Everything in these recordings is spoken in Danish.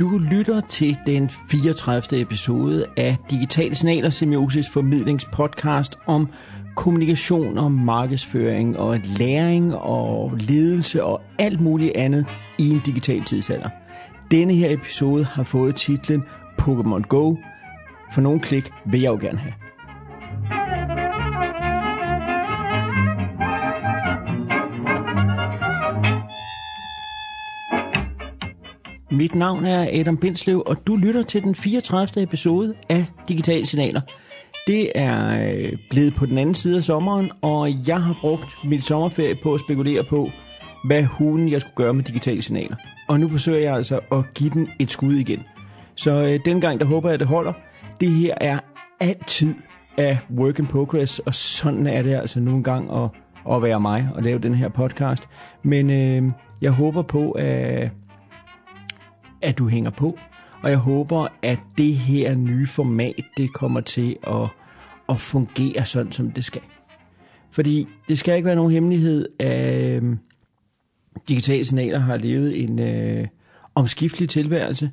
Du lytter til den 34. episode af Digitale Signaler Semiosis formidlingspodcast om kommunikation og markedsføring og læring og ledelse og alt muligt andet i en digital tidsalder. Denne her episode har fået titlen Pokémon Go. For nogle klik vil jeg jo gerne have. Mit navn er Adam Bindslev, og du lytter til den 34. episode af Digitale Signaler. Det er øh, blevet på den anden side af sommeren, og jeg har brugt min sommerferie på at spekulere på, hvad hunden jeg skulle gøre med digitale signaler. Og nu forsøger jeg altså at give den et skud igen. Så øh, den gang, der håber jeg, at det holder. Det her er altid af work in progress, og sådan er det altså nogle gange at, at være mig og lave den her podcast. Men øh, jeg håber på, at at du hænger på, og jeg håber, at det her nye format, det kommer til at, at fungere sådan, som det skal. Fordi det skal ikke være nogen hemmelighed, at digitale signaler har levet en øh, omskiftelig tilværelse.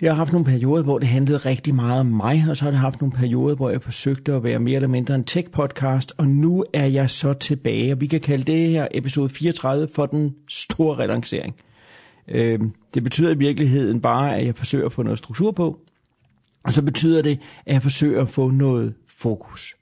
Det har haft nogle perioder, hvor det handlede rigtig meget om mig, og så har det haft nogle perioder, hvor jeg forsøgte at være mere eller mindre en tech-podcast, og nu er jeg så tilbage, og vi kan kalde det her episode 34 for den store relancering. Øh, det betyder i virkeligheden bare, at jeg forsøger at få noget struktur på, og så betyder det, at jeg forsøger at få noget fokus.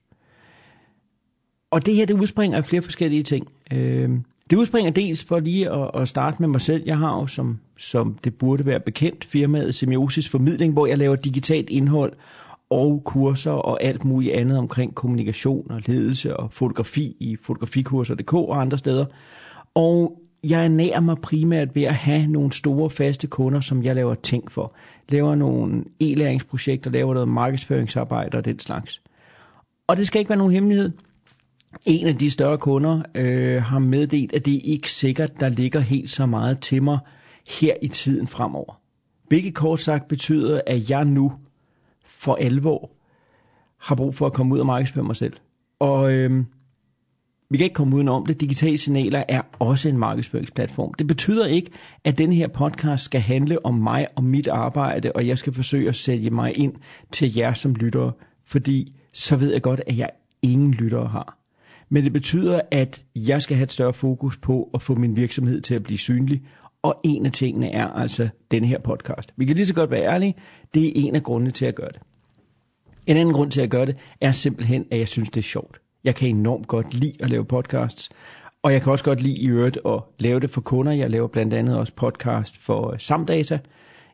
Og det her, det udspringer af flere forskellige ting. Øh, det udspringer dels for lige at, at starte med mig selv. Jeg har jo, som, som det burde være bekendt, firmaet Semiosis Formidling, hvor jeg laver digitalt indhold og kurser og alt muligt andet omkring kommunikation og ledelse og fotografi i fotografikurser.dk og andre steder. Og jeg ernærer mig primært ved at have nogle store faste kunder, som jeg laver ting for. Laver nogle e-læringsprojekter, laver noget markedsføringsarbejde og den slags. Og det skal ikke være nogen hemmelighed. En af de større kunder øh, har meddelt, at det ikke sikkert, der ligger helt så meget til mig her i tiden fremover. Hvilket kort sagt betyder, at jeg nu for alvor har brug for at komme ud og markedsføre mig selv. Og øh, vi kan ikke komme udenom det. Digitale signaler er også en markedsføringsplatform. Det betyder ikke, at den her podcast skal handle om mig og mit arbejde, og jeg skal forsøge at sælge mig ind til jer som lyttere, fordi så ved jeg godt, at jeg ingen lyttere har. Men det betyder, at jeg skal have et større fokus på at få min virksomhed til at blive synlig, og en af tingene er altså denne her podcast. Vi kan lige så godt være ærlige, det er en af grundene til at gøre det. En anden grund til at gøre det er simpelthen, at jeg synes, det er sjovt. Jeg kan enormt godt lide at lave podcasts, og jeg kan også godt lide i øvrigt at lave det for kunder. Jeg laver blandt andet også podcast for øh, Samdata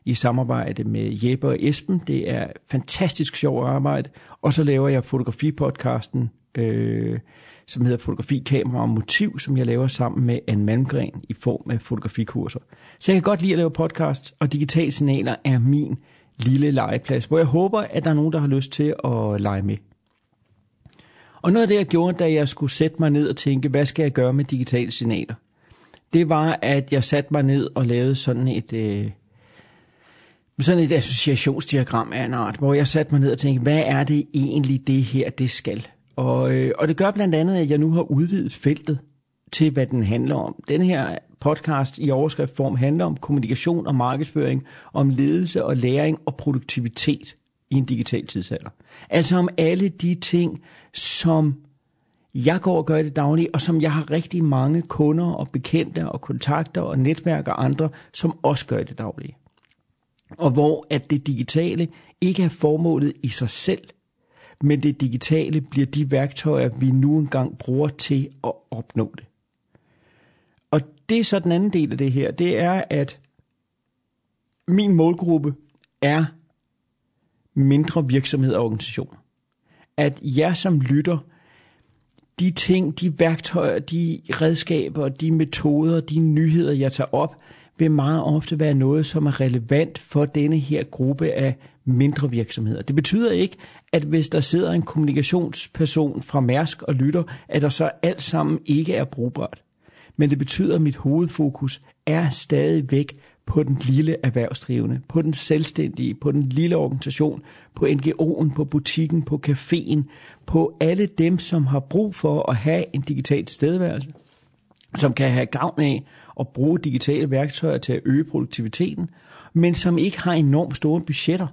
i samarbejde med Jeppe og Esben. Det er fantastisk sjovt arbejde. Og så laver jeg fotografipodcasten, øh, som hedder Fotografi, Kamera og Motiv, som jeg laver sammen med Anne Malmgren i form af fotografikurser. Så jeg kan godt lide at lave podcasts, og digitale signaler er min lille legeplads, hvor jeg håber, at der er nogen, der har lyst til at lege med. Og noget af det, jeg gjorde, da jeg skulle sætte mig ned og tænke, hvad skal jeg gøre med digitale signaler? Det var, at jeg satte mig ned og lavede sådan et, øh, sådan et associationsdiagram af en art, hvor jeg satte mig ned og tænkte, hvad er det egentlig, det her, det skal? Og, øh, og det gør blandt andet, at jeg nu har udvidet feltet til, hvad den handler om. Den her podcast i overskriftform handler om kommunikation og markedsføring, om ledelse og læring og produktivitet i en digital tidsalder. Altså om alle de ting, som jeg går og gør det daglige, og som jeg har rigtig mange kunder og bekendte og kontakter og netværk og andre, som også gør det daglige. Og hvor at det digitale ikke er formålet i sig selv, men det digitale bliver de værktøjer, vi nu engang bruger til at opnå det. Og det er så den anden del af det her, det er, at min målgruppe er mindre virksomheder og organisationer. At jeg som lytter, de ting, de værktøjer, de redskaber, de metoder, de nyheder, jeg tager op, vil meget ofte være noget, som er relevant for denne her gruppe af mindre virksomheder. Det betyder ikke, at hvis der sidder en kommunikationsperson fra Mærsk og lytter, at der så alt sammen ikke er brugbart. Men det betyder, at mit hovedfokus er stadigvæk på den lille erhvervsdrivende, på den selvstændige, på den lille organisation, på NGO'en, på butikken, på caféen, på alle dem, som har brug for at have en digital tilstedeværelse, som kan have gavn af at bruge digitale værktøjer til at øge produktiviteten, men som ikke har enormt store budgetter.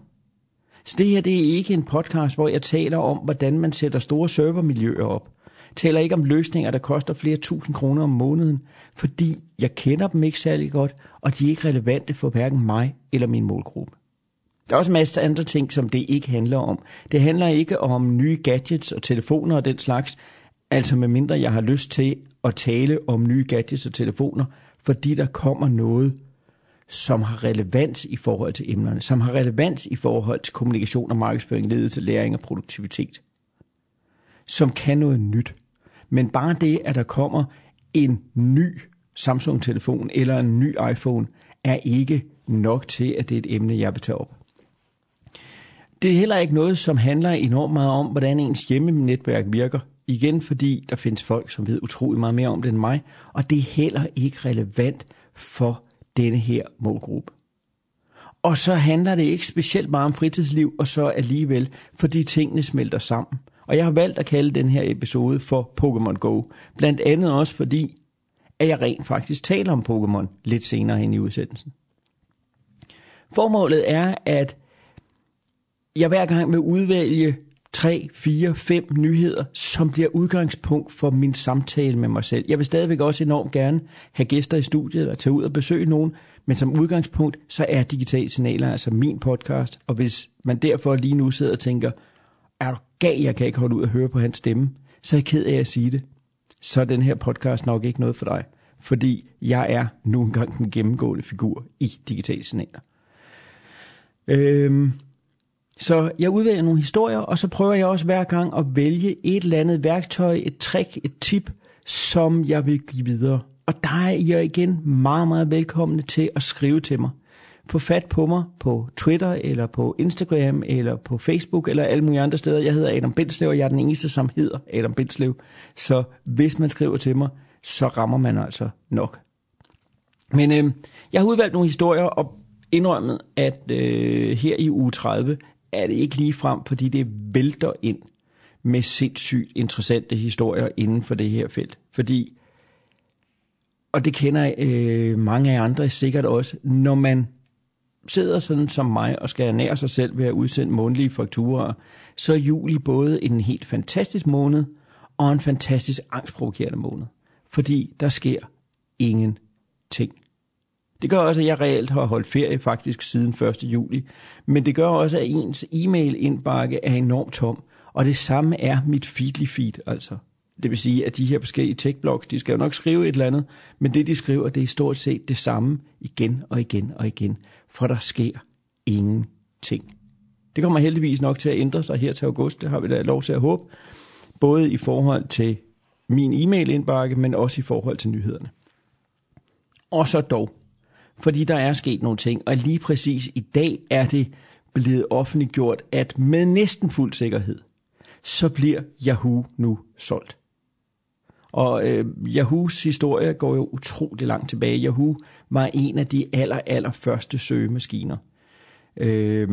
Så det her det er ikke en podcast, hvor jeg taler om, hvordan man sætter store servermiljøer op. Jeg taler ikke om løsninger, der koster flere tusind kroner om måneden, fordi jeg kender dem ikke særlig godt, og de er ikke relevante for hverken mig eller min målgruppe. Der er også masser af andre ting, som det ikke handler om. Det handler ikke om nye gadgets og telefoner og den slags, altså medmindre jeg har lyst til at tale om nye gadgets og telefoner, fordi der kommer noget, som har relevans i forhold til emnerne, som har relevans i forhold til kommunikation og markedsføring, ledelse, læring og produktivitet, som kan noget nyt. Men bare det, at der kommer en ny Samsung-telefon eller en ny iPhone, er ikke nok til, at det er et emne, jeg vil tage op. Det er heller ikke noget, som handler enormt meget om, hvordan ens hjemmenetværk virker. Igen fordi der findes folk, som ved utrolig meget mere om det end mig, og det er heller ikke relevant for denne her målgruppe. Og så handler det ikke specielt meget om fritidsliv, og så alligevel, fordi tingene smelter sammen. Og jeg har valgt at kalde den her episode for Pokémon Go. Blandt andet også fordi, at jeg rent faktisk taler om Pokémon lidt senere hen i udsendelsen. Formålet er, at jeg hver gang vil udvælge 3, 4, 5 nyheder, som bliver udgangspunkt for min samtale med mig selv. Jeg vil stadigvæk også enormt gerne have gæster i studiet eller tage ud og besøge nogen, men som udgangspunkt, så er Digitale Signaler altså min podcast, og hvis man derfor lige nu sidder og tænker, er du gal, jeg kan ikke holde ud og høre på hans stemme, så er jeg ked af at sige det. Så er den her podcast nok ikke noget for dig, fordi jeg er nu engang den gennemgående figur i Digitale Signaler. Øhm, så jeg udvælger nogle historier, og så prøver jeg også hver gang at vælge et eller andet værktøj, et trick, et tip, som jeg vil give videre. Og der er I igen meget, meget velkomne til at skrive til mig. Få fat på mig på Twitter, eller på Instagram, eller på Facebook, eller alle mulige andre steder. Jeg hedder Adam Bindslev, og jeg er den eneste, som hedder Adam Bindslev. Så hvis man skriver til mig, så rammer man altså nok. Men øh, jeg har udvalgt nogle historier, og indrømmet, at øh, her i uge 30 er det ikke lige frem, fordi det vælter ind med sindssygt interessante historier inden for det her felt. Fordi, og det kender øh, mange af andre sikkert også, når man sidder sådan som mig og skal ernære sig selv ved at udsende månedlige fakturer, så er juli både en helt fantastisk måned og en fantastisk angstprovokerende måned. Fordi der sker ingenting. Det gør også, at jeg reelt har holdt ferie faktisk siden 1. juli. Men det gør også, at ens e-mail-indbakke er enormt tom. Og det samme er mit feedly feed, altså. Det vil sige, at de her forskellige techblogs, de skal jo nok skrive et eller andet, men det de skriver, det er stort set det samme igen og igen og igen, for der sker ingenting. Det kommer heldigvis nok til at ændre sig her til august, det har vi da lov til at håbe, både i forhold til min e-mail-indbakke, men også i forhold til nyhederne. Og så dog, fordi der er sket nogle ting, og lige præcis i dag er det blevet offentliggjort, at med næsten fuld sikkerhed, så bliver Yahoo nu solgt. Og øh, Yahoos historie går jo utrolig langt tilbage. Yahoo var en af de aller, aller første søgemaskiner. Øh,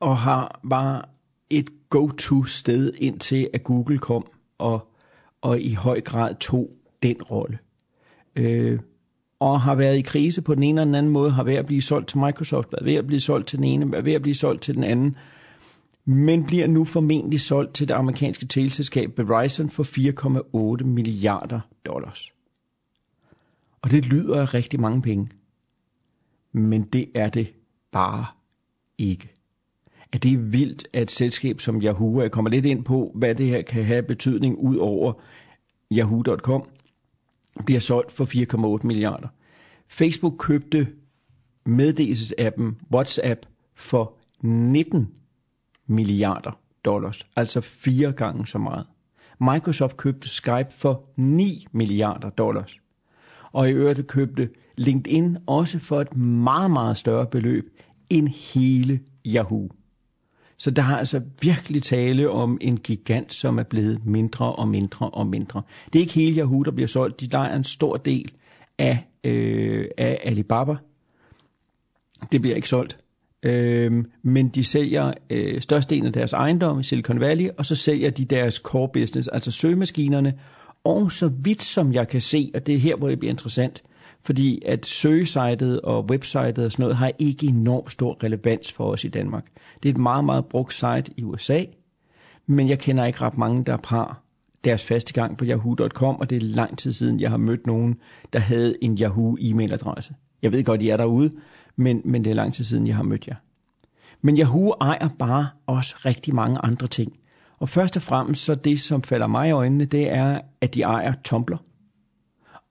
og har, var et go-to sted indtil at Google kom og, og i høj grad tog den rolle. Øh, og har været i krise på den ene eller den anden måde, har været at blive solgt til Microsoft, været ved at blive solgt til den ene, været ved at blive solgt til den anden, men bliver nu formentlig solgt til det amerikanske teleselskab Verizon for 4,8 milliarder dollars. Og det lyder af rigtig mange penge. Men det er det bare ikke. At det er vildt, at et selskab som Yahoo, jeg kommer lidt ind på, hvad det her kan have betydning ud over yahoo.com, bliver solgt for 4,8 milliarder. Facebook købte meddelelsesappen WhatsApp for 19 milliarder dollars, altså fire gange så meget. Microsoft købte Skype for 9 milliarder dollars. Og i øvrigt købte LinkedIn også for et meget, meget større beløb end hele Yahoo. Så der har altså virkelig tale om en gigant, som er blevet mindre og mindre og mindre. Det er ikke hele Yahoo, der bliver solgt. De er en stor del af, øh, af Alibaba. Det bliver ikke solgt. Øh, men de sælger øh, størstedelen af deres ejendom i Silicon Valley, og så sælger de deres core business, altså søgemaskinerne, og så vidt som jeg kan se, og det er her, hvor det bliver interessant, fordi at søgesitet og websitet og sådan noget har ikke enormt stor relevans for os i Danmark. Det er et meget, meget brugt site i USA, men jeg kender ikke ret mange, der har deres faste gang på yahoo.com, og det er lang tid siden, jeg har mødt nogen, der havde en Yahoo e-mailadresse. Jeg ved godt, I er derude, men, men det er lang tid siden, jeg har mødt jer. Men Yahoo ejer bare også rigtig mange andre ting. Og først og fremmest så det, som falder mig i øjnene, det er, at de ejer Tumblr,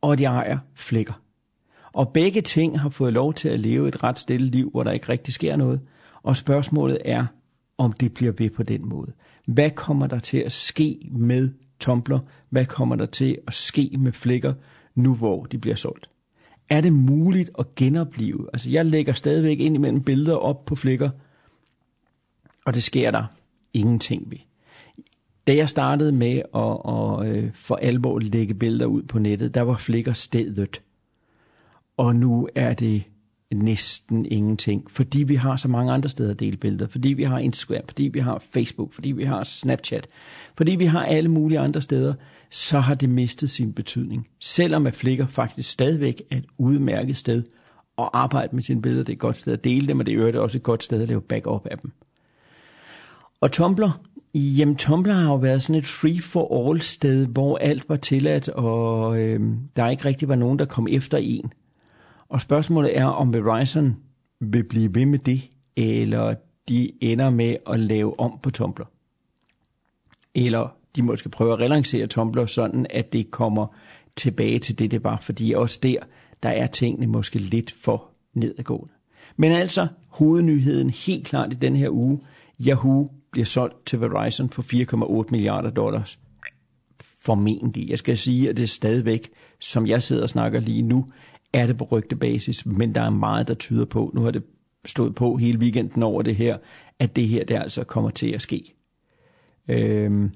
og de ejer Flickr. Og begge ting har fået lov til at leve et ret stille liv, hvor der ikke rigtig sker noget. Og spørgsmålet er, om det bliver ved på den måde. Hvad kommer der til at ske med Tumblr? Hvad kommer der til at ske med Flickr, nu hvor de bliver solgt? Er det muligt at genopleve? Altså jeg lægger stadigvæk ind imellem billeder op på Flickr, og det sker der ingenting ved. Da jeg startede med at, at, at for alvor lægge billeder ud på nettet, der var Flickr stedet. Og nu er det næsten ingenting, fordi vi har så mange andre steder at dele billeder, fordi vi har Instagram, fordi vi har Facebook, fordi vi har Snapchat, fordi vi har alle mulige andre steder, så har det mistet sin betydning. Selvom at Flickr faktisk stadigvæk er et udmærket sted at arbejde med sine billeder, det er et godt sted at dele dem, og det er også et godt sted at lave backup af dem. Og Tumblr, jamen Tumblr har jo været sådan et free-for-all sted, hvor alt var tilladt, og øh, der ikke rigtig var nogen, der kom efter en. Og spørgsmålet er, om Verizon vil blive ved med det, eller de ender med at lave om på Tumblr. Eller de måske prøver at relancere Tumblr sådan, at det kommer tilbage til det, det var. Fordi også der, der er tingene måske lidt for nedadgående. Men altså, hovednyheden helt klart i den her uge, Yahoo bliver solgt til Verizon for 4,8 milliarder dollars. Formentlig. Jeg skal sige, at det er stadigvæk, som jeg sidder og snakker lige nu, er det på rygtebasis, men der er meget, der tyder på, nu har det stået på hele weekenden over det her, at det her, der altså kommer til at ske. Øhm,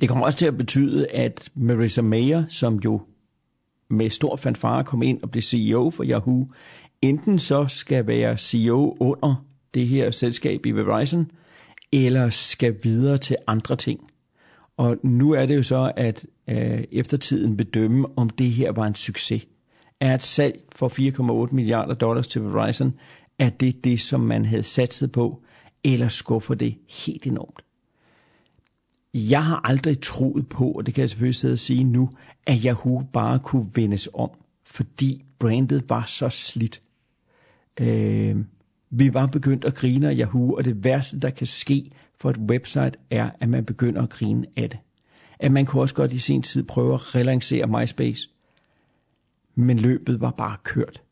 det kommer også til at betyde, at Marissa Mayer, som jo med stor fanfare kom ind og blev CEO for Yahoo, enten så skal være CEO under det her selskab i Verizon, eller skal videre til andre ting. Og nu er det jo så, at øh, eftertiden bedømme, om det her var en succes er et salg for 4,8 milliarder dollars til Verizon, er det det, som man havde satset på, eller skuffer det helt enormt? Jeg har aldrig troet på, og det kan jeg selvfølgelig sidde og sige nu, at Yahoo bare kunne vendes om, fordi brandet var så slidt. Øh, vi var begyndt at grine af Yahoo, og det værste, der kan ske for et website, er, at man begynder at grine af det. At man kunne også godt i sin tid prøve at relancere MySpace men løbet var bare kørt.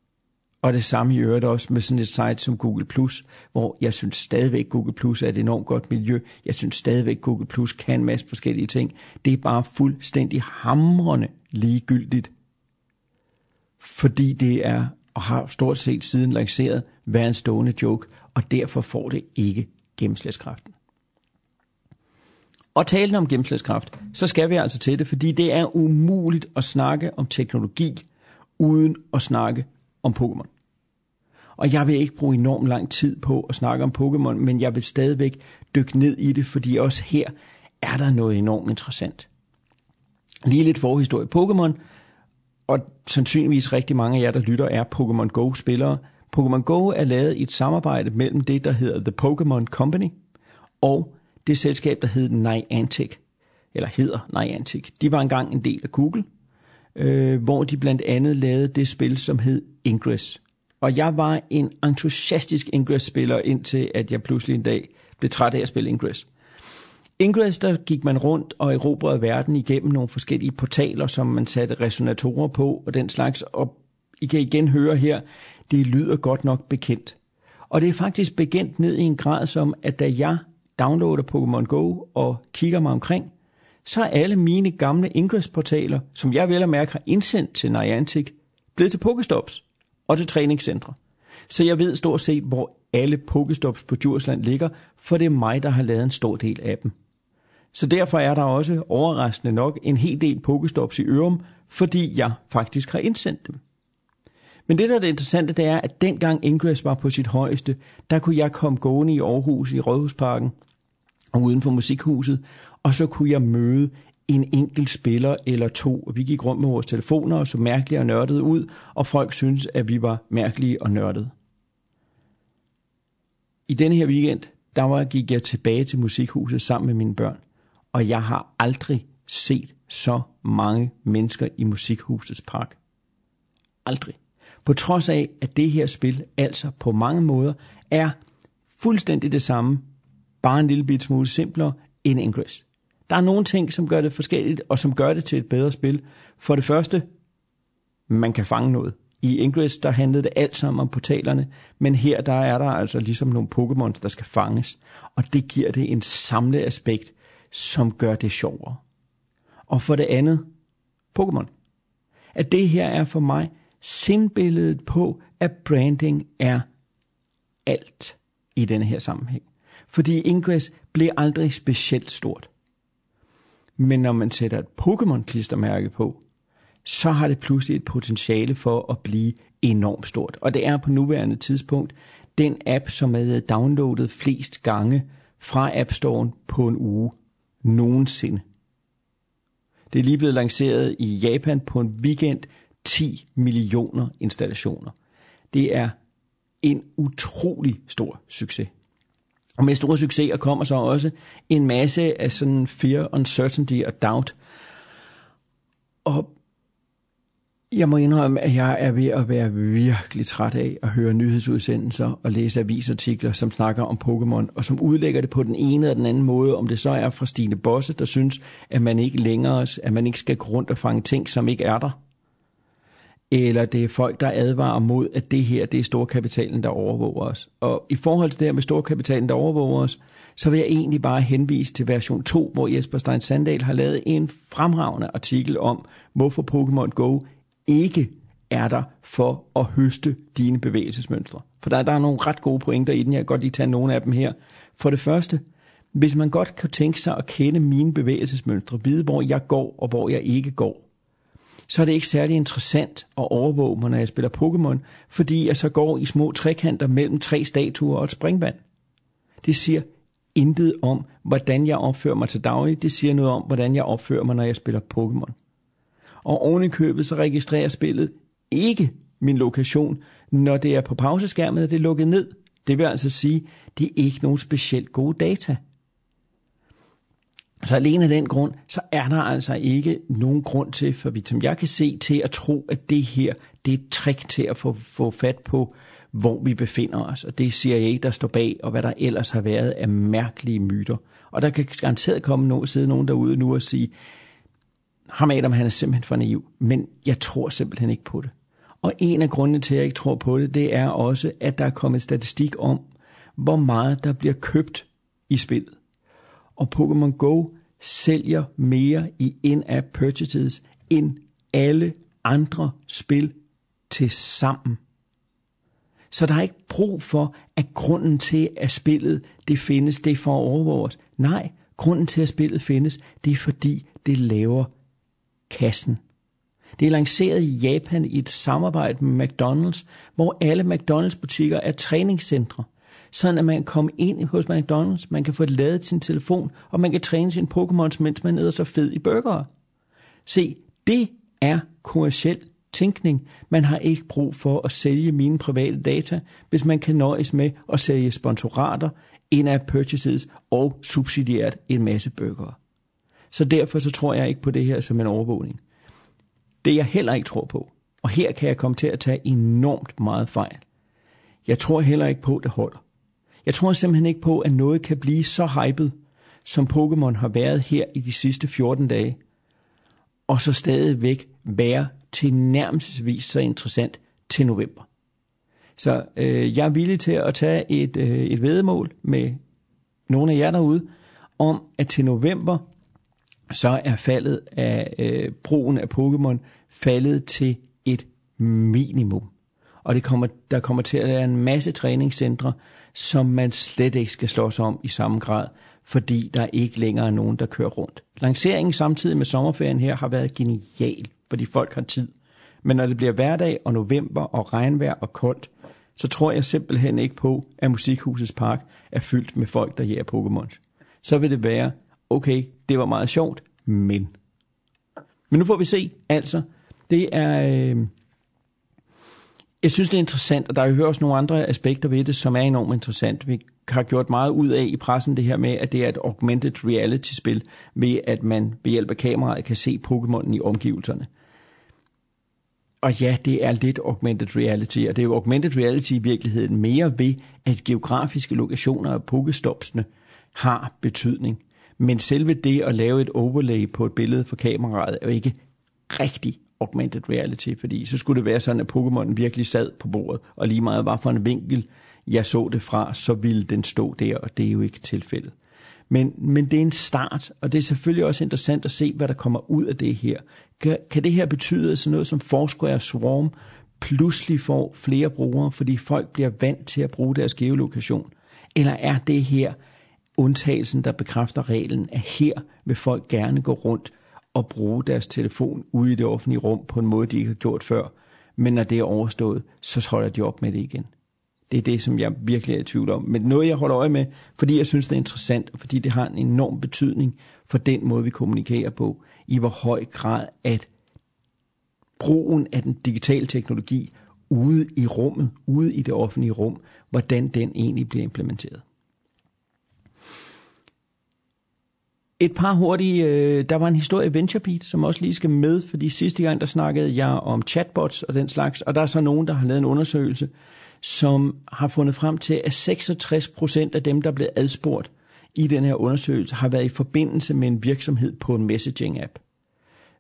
Og det samme i øvrigt også med sådan et site som Google+, hvor jeg synes stadigvæk, Google Plus er et enormt godt miljø. Jeg synes stadigvæk, Google Plus kan en masse forskellige ting. Det er bare fuldstændig hamrende ligegyldigt. Fordi det er, og har stort set siden lanceret, været en stående joke, og derfor får det ikke gennemslagskraften. Og talen om gennemslagskraft, så skal vi altså til det, fordi det er umuligt at snakke om teknologi uden at snakke om Pokémon. Og jeg vil ikke bruge enormt lang tid på at snakke om Pokémon, men jeg vil stadigvæk dykke ned i det, fordi også her er der noget enormt interessant. Lige lidt forhistorie. Pokémon, og sandsynligvis rigtig mange af jer, der lytter, er Pokémon Go-spillere. Pokémon Go er lavet i et samarbejde mellem det, der hedder The Pokémon Company, og det selskab, der hedder Niantic, eller hedder Niantic. De var engang en del af Google, øh, hvor de blandt andet lavede det spil, som hed Ingress. Og jeg var en entusiastisk Ingress-spiller, indtil at jeg pludselig en dag blev træt af at spille Ingress. Ingress, der gik man rundt og erobrede verden igennem nogle forskellige portaler, som man satte resonatorer på og den slags. Og I kan igen høre her, det lyder godt nok bekendt. Og det er faktisk bekendt ned i en grad som, at da jeg downloader Pokémon Go og kigger mig omkring, så er alle mine gamle Ingress-portaler, som jeg vel og mærke har indsendt til Niantic, blevet til Pokestops og til træningscentre. Så jeg ved stort set, hvor alle Pokestops på Djursland ligger, for det er mig, der har lavet en stor del af dem. Så derfor er der også overraskende nok en hel del Pokestops i Ørum, fordi jeg faktisk har indsendt dem. Men det, der er det interessante, det er, at dengang Ingress var på sit højeste, der kunne jeg komme gående i Aarhus i Rådhusparken og uden for musikhuset, og så kunne jeg møde en enkelt spiller eller to. Vi gik rundt med vores telefoner og så mærkelige og nørdede ud, og folk syntes, at vi var mærkelige og nørdede. I denne her weekend, der var, gik jeg tilbage til musikhuset sammen med mine børn, og jeg har aldrig set så mange mennesker i musikhusets park. Aldrig. På trods af, at det her spil altså på mange måder er fuldstændig det samme, bare en lille bit smule simplere end Ingress. Der er nogle ting, som gør det forskelligt, og som gør det til et bedre spil. For det første, man kan fange noget. I Ingress, der handlede det alt sammen om portalerne, men her der er der altså ligesom nogle Pokémon, der skal fanges, og det giver det en samlet aspekt, som gør det sjovere. Og for det andet, Pokémon. At det her er for mig sindbilledet på, at branding er alt i denne her sammenhæng. Fordi Ingress blev aldrig specielt stort. Men når man sætter et Pokémon-klistermærke på, så har det pludselig et potentiale for at blive enormt stort. Og det er på nuværende tidspunkt den app, som er downloadet flest gange fra App Store'en på en uge nogensinde. Det er lige blevet lanceret i Japan på en weekend 10 millioner installationer. Det er en utrolig stor succes. Og med store succeser kommer så også en masse af sådan fear, uncertainty og doubt. Og jeg må indrømme, at jeg er ved at være virkelig træt af at høre nyhedsudsendelser og læse avisartikler, som snakker om Pokémon, og som udlægger det på den ene eller den anden måde, om det så er fra Stine Bosse, der synes, at man ikke længere, at man ikke skal gå rundt og fange ting, som ikke er der. Eller det er folk, der advarer mod, at det her, det er storkapitalen, der overvåger os. Og i forhold til det her med storkapitalen, der overvåger os, så vil jeg egentlig bare henvise til version 2, hvor Jesper Stein Sandal har lavet en fremragende artikel om, hvorfor Pokémon Go ikke er der for at høste dine bevægelsesmønstre. For der, der er nogle ret gode pointer i den, jeg kan godt lige tage nogle af dem her. For det første, hvis man godt kan tænke sig at kende mine bevægelsesmønstre, vide hvor jeg går og hvor jeg ikke går, så er det ikke særlig interessant at overvåge mig, når jeg spiller Pokémon, fordi jeg så går i små trekanter mellem tre statuer og et springvand. Det siger intet om, hvordan jeg opfører mig til daglig. Det siger noget om, hvordan jeg opfører mig, når jeg spiller Pokémon og oven i købet så registrerer spillet ikke min lokation, når det er på pauseskærmen, og det er lukket ned. Det vil altså sige, det er ikke nogen specielt gode data. Så alene af den grund, så er der altså ikke nogen grund til, for vidt som jeg kan se, til at tro, at det her, det er et trick til at få, få fat på, hvor vi befinder os. Og det er CIA, der står bag, og hvad der ellers har været af mærkelige myter. Og der kan garanteret komme nogen, sidde nogen derude nu og sige, ham Adam, han er simpelthen for naiv, men jeg tror simpelthen ikke på det. Og en af grundene til, at jeg ikke tror på det, det er også, at der er kommet statistik om, hvor meget der bliver købt i spillet. Og Pokémon Go sælger mere i in-app purchases end alle andre spil til sammen. Så der er ikke brug for, at grunden til, at spillet det findes, det er for overvåget. Nej, grunden til, at spillet findes, det er fordi, det laver kassen. Det er lanceret i Japan i et samarbejde med McDonald's, hvor alle McDonald's butikker er træningscentre. Sådan at man kan komme ind hos McDonald's, man kan få ladet sin telefon, og man kan træne sin Pokémons, mens man æder så fed i burger. Se, det er kommersiel tænkning. Man har ikke brug for at sælge mine private data, hvis man kan nøjes med at sælge sponsorater, in-app purchases og subsidieret en masse burgere. Så derfor så tror jeg ikke på det her som en overvågning. Det jeg heller ikke tror på, og her kan jeg komme til at tage enormt meget fejl. Jeg tror heller ikke på, at det holder. Jeg tror simpelthen ikke på, at noget kan blive så hypet, som Pokémon har været her i de sidste 14 dage, og så stadigvæk være til nærmest så interessant til november. Så øh, jeg er villig til at tage et, øh, et vedemål med nogle af jer derude, om at til november, så er faldet af øh, brugen af Pokémon faldet til et minimum. Og det kommer, der kommer til at være en masse træningscentre, som man slet ikke skal slås om i samme grad, fordi der ikke længere er nogen, der kører rundt. Lanceringen samtidig med sommerferien her har været genial, fordi folk har tid. Men når det bliver hverdag og november og regnvejr og koldt, så tror jeg simpelthen ikke på, at Musikhusets Park er fyldt med folk, der jæger Pokémon. Så vil det være okay, det var meget sjovt, men Men nu får vi se, altså. Det er... Øh, jeg synes, det er interessant, og der er jo også nogle andre aspekter ved det, som er enormt interessant. Vi har gjort meget ud af i pressen det her med, at det er et augmented reality-spil, ved at man ved hjælp af kameraet kan se Pokémonen i omgivelserne. Og ja, det er lidt augmented reality, og det er jo augmented reality i virkeligheden mere ved, at geografiske lokationer af Pokestopsene har betydning. Men selve det at lave et overlay på et billede for kameraet er jo ikke rigtig augmented reality, fordi så skulle det være sådan, at Pokémon virkelig sad på bordet, og lige meget var for en vinkel, jeg så det fra, så ville den stå der, og det er jo ikke tilfældet. Men, men det er en start, og det er selvfølgelig også interessant at se, hvad der kommer ud af det her. Kan, kan det her betyde, at sådan noget som Foursquare Swarm pludselig får flere brugere, fordi folk bliver vant til at bruge deres geolokation? Eller er det her undtagelsen, der bekræfter reglen, at her vil folk gerne gå rundt og bruge deres telefon ude i det offentlige rum på en måde, de ikke har gjort før. Men når det er overstået, så holder de op med det igen. Det er det, som jeg virkelig er i tvivl om. Men noget, jeg holder øje med, fordi jeg synes, det er interessant, og fordi det har en enorm betydning for den måde, vi kommunikerer på, i hvor høj grad, at brugen af den digitale teknologi ude i rummet, ude i det offentlige rum, hvordan den egentlig bliver implementeret. Et par hurtige, øh, der var en historie i VentureBeat, som også lige skal med, fordi sidste gang der snakkede jeg om chatbots og den slags, og der er så nogen, der har lavet en undersøgelse, som har fundet frem til, at 66 procent af dem, der blev adspurgt i den her undersøgelse, har været i forbindelse med en virksomhed på en messaging-app.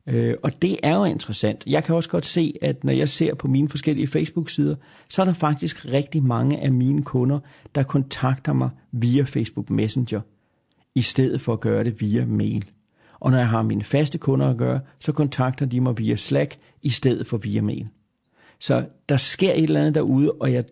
Øh, og det er jo interessant. Jeg kan også godt se, at når jeg ser på mine forskellige Facebook-sider, så er der faktisk rigtig mange af mine kunder, der kontakter mig via Facebook Messenger – i stedet for at gøre det via mail. Og når jeg har mine faste kunder at gøre, så kontakter de mig via Slack i stedet for via mail. Så der sker et eller andet derude, og jeg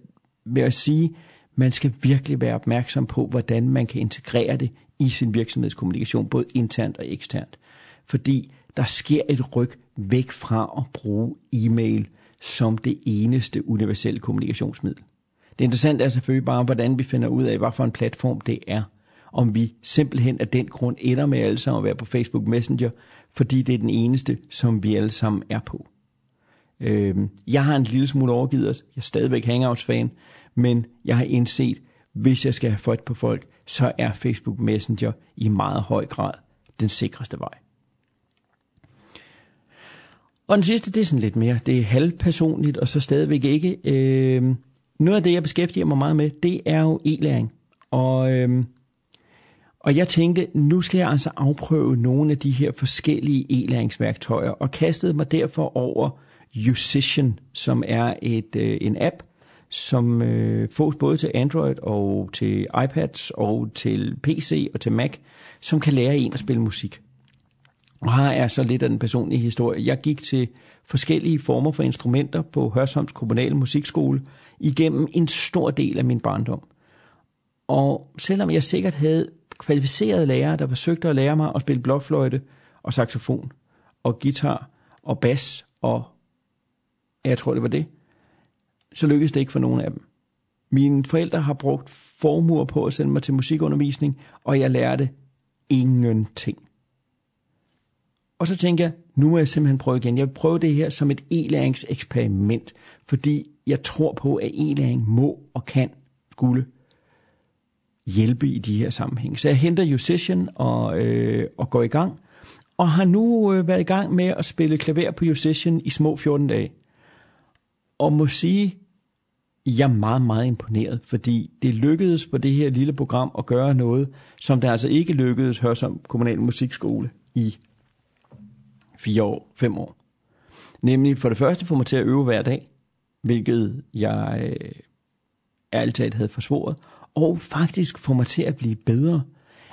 vil sige, man skal virkelig være opmærksom på, hvordan man kan integrere det i sin virksomhedskommunikation, både internt og eksternt. Fordi der sker et ryg væk fra at bruge e-mail som det eneste universelle kommunikationsmiddel. Det interessante er selvfølgelig bare, hvordan vi finder ud af, hvad for en platform det er om vi simpelthen af den grund ender med alle sammen at være på Facebook Messenger, fordi det er den eneste, som vi alle sammen er på. Øhm, jeg har en lille smule overgivet os. Jeg er stadigvæk Hangouts-fan, men jeg har indset, hvis jeg skal have fået på folk, så er Facebook Messenger i meget høj grad den sikreste vej. Og den sidste, det er sådan lidt mere, det er halvpersonligt, og så stadigvæk ikke. Øh, noget af det, jeg beskæftiger mig meget med, det er jo e-læring. Og øh, og jeg tænkte, nu skal jeg altså afprøve nogle af de her forskellige e-læringsværktøjer, og kastede mig derfor over Usition, som er et, øh, en app, som øh, fås både til Android og til iPads og til PC og til Mac, som kan lære en at spille musik. Og her er så lidt af den personlige historie. Jeg gik til forskellige former for instrumenter på Hørsholms Kommunale Musikskole igennem en stor del af min barndom. Og selvom jeg sikkert havde kvalificerede lærere, der forsøgte at lære mig at spille blokfløjte og saxofon og guitar og bas og jeg tror det var det, så lykkedes det ikke for nogen af dem. Mine forældre har brugt formuer på at sende mig til musikundervisning, og jeg lærte ingenting. Og så tænker jeg, nu må jeg simpelthen prøve igen. Jeg vil prøve det her som et e-læringseksperiment, fordi jeg tror på, at e-læring må og kan skulle hjælpe i de her sammenhæng. Så jeg henter Usician og, øh, og går i gang, og har nu øh, været i gang med at spille klaver på Usician i små 14 dage. Og må sige, jeg er meget, meget imponeret, fordi det lykkedes på det her lille program at gøre noget, som der altså ikke lykkedes høre som kommunal musikskole i fire år, fem år. Nemlig for det første få mig til at øve hver dag, hvilket jeg øh, ærligt talt havde forsvoret, og faktisk få mig til at blive bedre.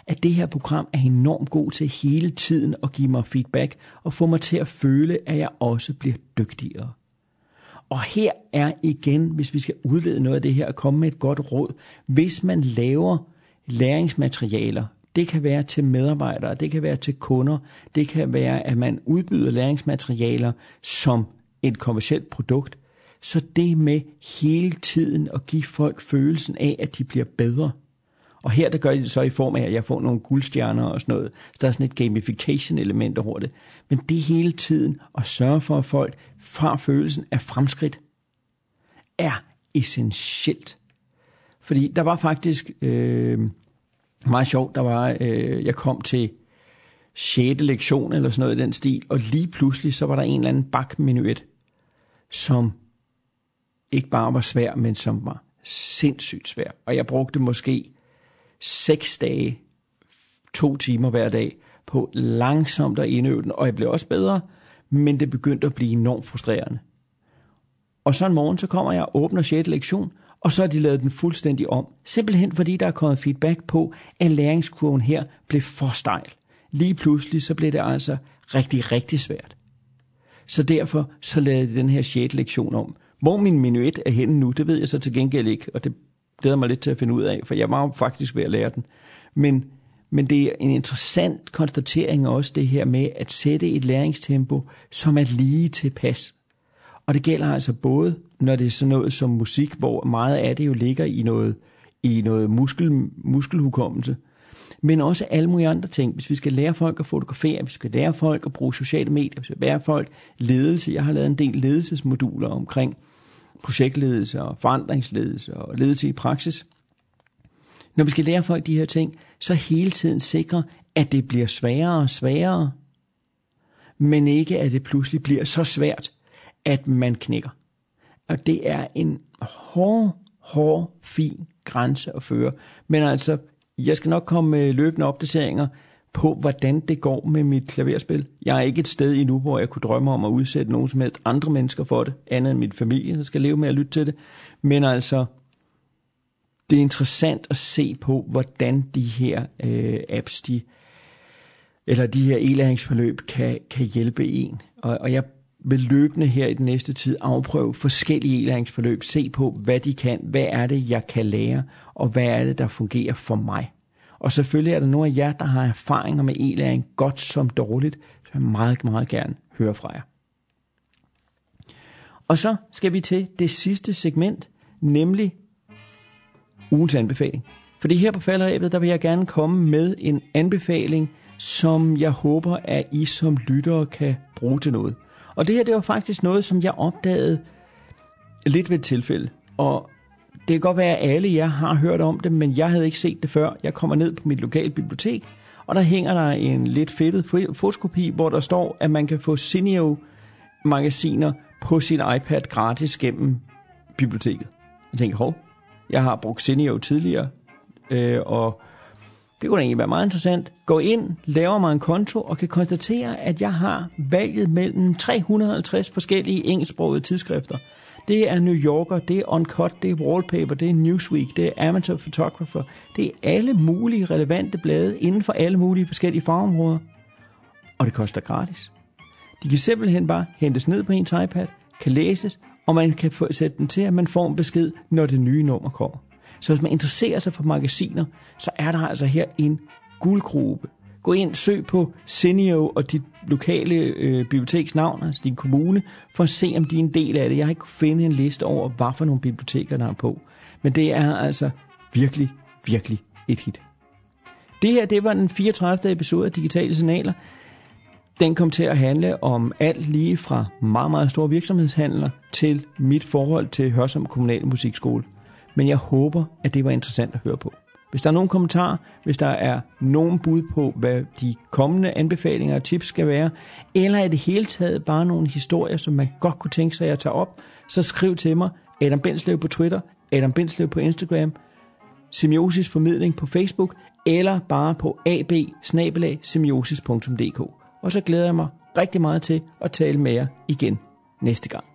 At det her program er enormt god til hele tiden at give mig feedback og få mig til at føle, at jeg også bliver dygtigere. Og her er igen, hvis vi skal udlede noget af det her og komme med et godt råd, hvis man laver læringsmaterialer, det kan være til medarbejdere, det kan være til kunder, det kan være, at man udbyder læringsmaterialer som et kommersielt produkt, så det med hele tiden at give folk følelsen af, at de bliver bedre. Og her der gør de det så i form af, at jeg får nogle guldstjerner og sådan noget. Så der er sådan et gamification element over det. Men det hele tiden at sørge for, at folk fra følelsen af fremskridt er essentielt. Fordi der var faktisk øh, meget sjovt, der var, øh, jeg kom til 6. lektion eller sådan noget i den stil, og lige pludselig så var der en eller anden bakmenuet, som ikke bare var svær, men som var sindssygt svær. Og jeg brugte måske seks dage, to timer hver dag, på langsomt at indøve den, og jeg blev også bedre, men det begyndte at blive enormt frustrerende. Og så en morgen, så kommer jeg og åbner 6. lektion, og så har de lavet den fuldstændig om. Simpelthen fordi der er kommet feedback på, at læringskurven her blev for stejl. Lige pludselig så blev det altså rigtig, rigtig svært. Så derfor så lavede de den her 6. lektion om. Hvor min minuet er henne nu, det ved jeg så til gengæld ikke, og det glæder mig lidt til at finde ud af, for jeg var jo faktisk ved at lære den. Men, men det er en interessant konstatering også det her med at sætte et læringstempo, som er lige tilpas. Og det gælder altså både, når det er sådan noget som musik, hvor meget af det jo ligger i noget, i noget muskel, muskelhukommelse, men også alle mulige andre ting. Hvis vi skal lære folk at fotografere, hvis vi skal lære folk at bruge sociale medier, hvis vi skal lære folk ledelse. Jeg har lavet en del ledelsesmoduler omkring projektledelse og forandringsledelse og ledelse i praksis. Når vi skal lære folk de her ting, så hele tiden sikre, at det bliver sværere og sværere, men ikke at det pludselig bliver så svært, at man knækker. Og det er en hård, hård, fin grænse at føre. Men altså, jeg skal nok komme med løbende opdateringer på, hvordan det går med mit klaverspil. Jeg er ikke et sted endnu, hvor jeg kunne drømme om at udsætte nogen som helst andre mennesker for det, andet end min familie, der skal leve med at lytte til det. Men altså, det er interessant at se på, hvordan de her øh, apps, de, eller de her e-læringsforløb kan, kan hjælpe en. Og, og jeg vil løbende her i den næste tid afprøve forskellige e-læringsforløb, se på, hvad de kan, hvad er det, jeg kan lære, og hvad er det, der fungerer for mig. Og selvfølgelig er der nogle af jer, der har erfaringer med e-læring, godt som dårligt, så jeg meget, meget gerne høre fra jer. Og så skal vi til det sidste segment, nemlig ugens anbefaling. Fordi her på falderæbet, der vil jeg gerne komme med en anbefaling, som jeg håber, at I som lyttere kan bruge til noget. Og det her, det var faktisk noget, som jeg opdagede lidt ved et tilfælde. Og det kan godt være, at alle jer har hørt om det, men jeg havde ikke set det før. Jeg kommer ned på mit lokale bibliotek, og der hænger der en lidt fedtet fotoskopi, hvor der står, at man kan få Cineo-magasiner på sin iPad gratis gennem biblioteket. Jeg tænker, hov, jeg har brugt Cineo tidligere, øh, og det kunne egentlig være meget interessant. Gå ind, laver mig en konto og kan konstatere, at jeg har valget mellem 350 forskellige engelsksprogede tidsskrifter. Det er New Yorker, det er Uncut, det er Wallpaper, det er Newsweek, det er Amateur Photographer. Det er alle mulige relevante blade inden for alle mulige forskellige fagområder. Og det koster gratis. De kan simpelthen bare hentes ned på ens iPad, kan læses, og man kan få, sætte den til, at man får en besked, når det nye nummer kommer. Så hvis man interesserer sig for magasiner, så er der altså her en guldgruppe. Gå ind, søg på Cineo og dit lokale øh, biblioteks navn, altså din kommune, for at se, om de er en del af det. Jeg har ikke kunnet finde en liste over, hvad for nogle biblioteker, der er på. Men det er altså virkelig, virkelig et hit. Det her, det var den 34. episode af Digitale Signaler. Den kom til at handle om alt lige fra meget, meget store virksomhedshandler til mit forhold til Hørsom Kommunale Musikskole men jeg håber, at det var interessant at høre på. Hvis der er nogen kommentar, hvis der er nogen bud på, hvad de kommende anbefalinger og tips skal være, eller er det hele taget bare nogle historier, som man godt kunne tænke sig at tage op, så skriv til mig, Adam Benslev på Twitter, Adam Benslev på Instagram, Semiosis Formidling på Facebook, eller bare på ab Og så glæder jeg mig rigtig meget til at tale med jer igen næste gang.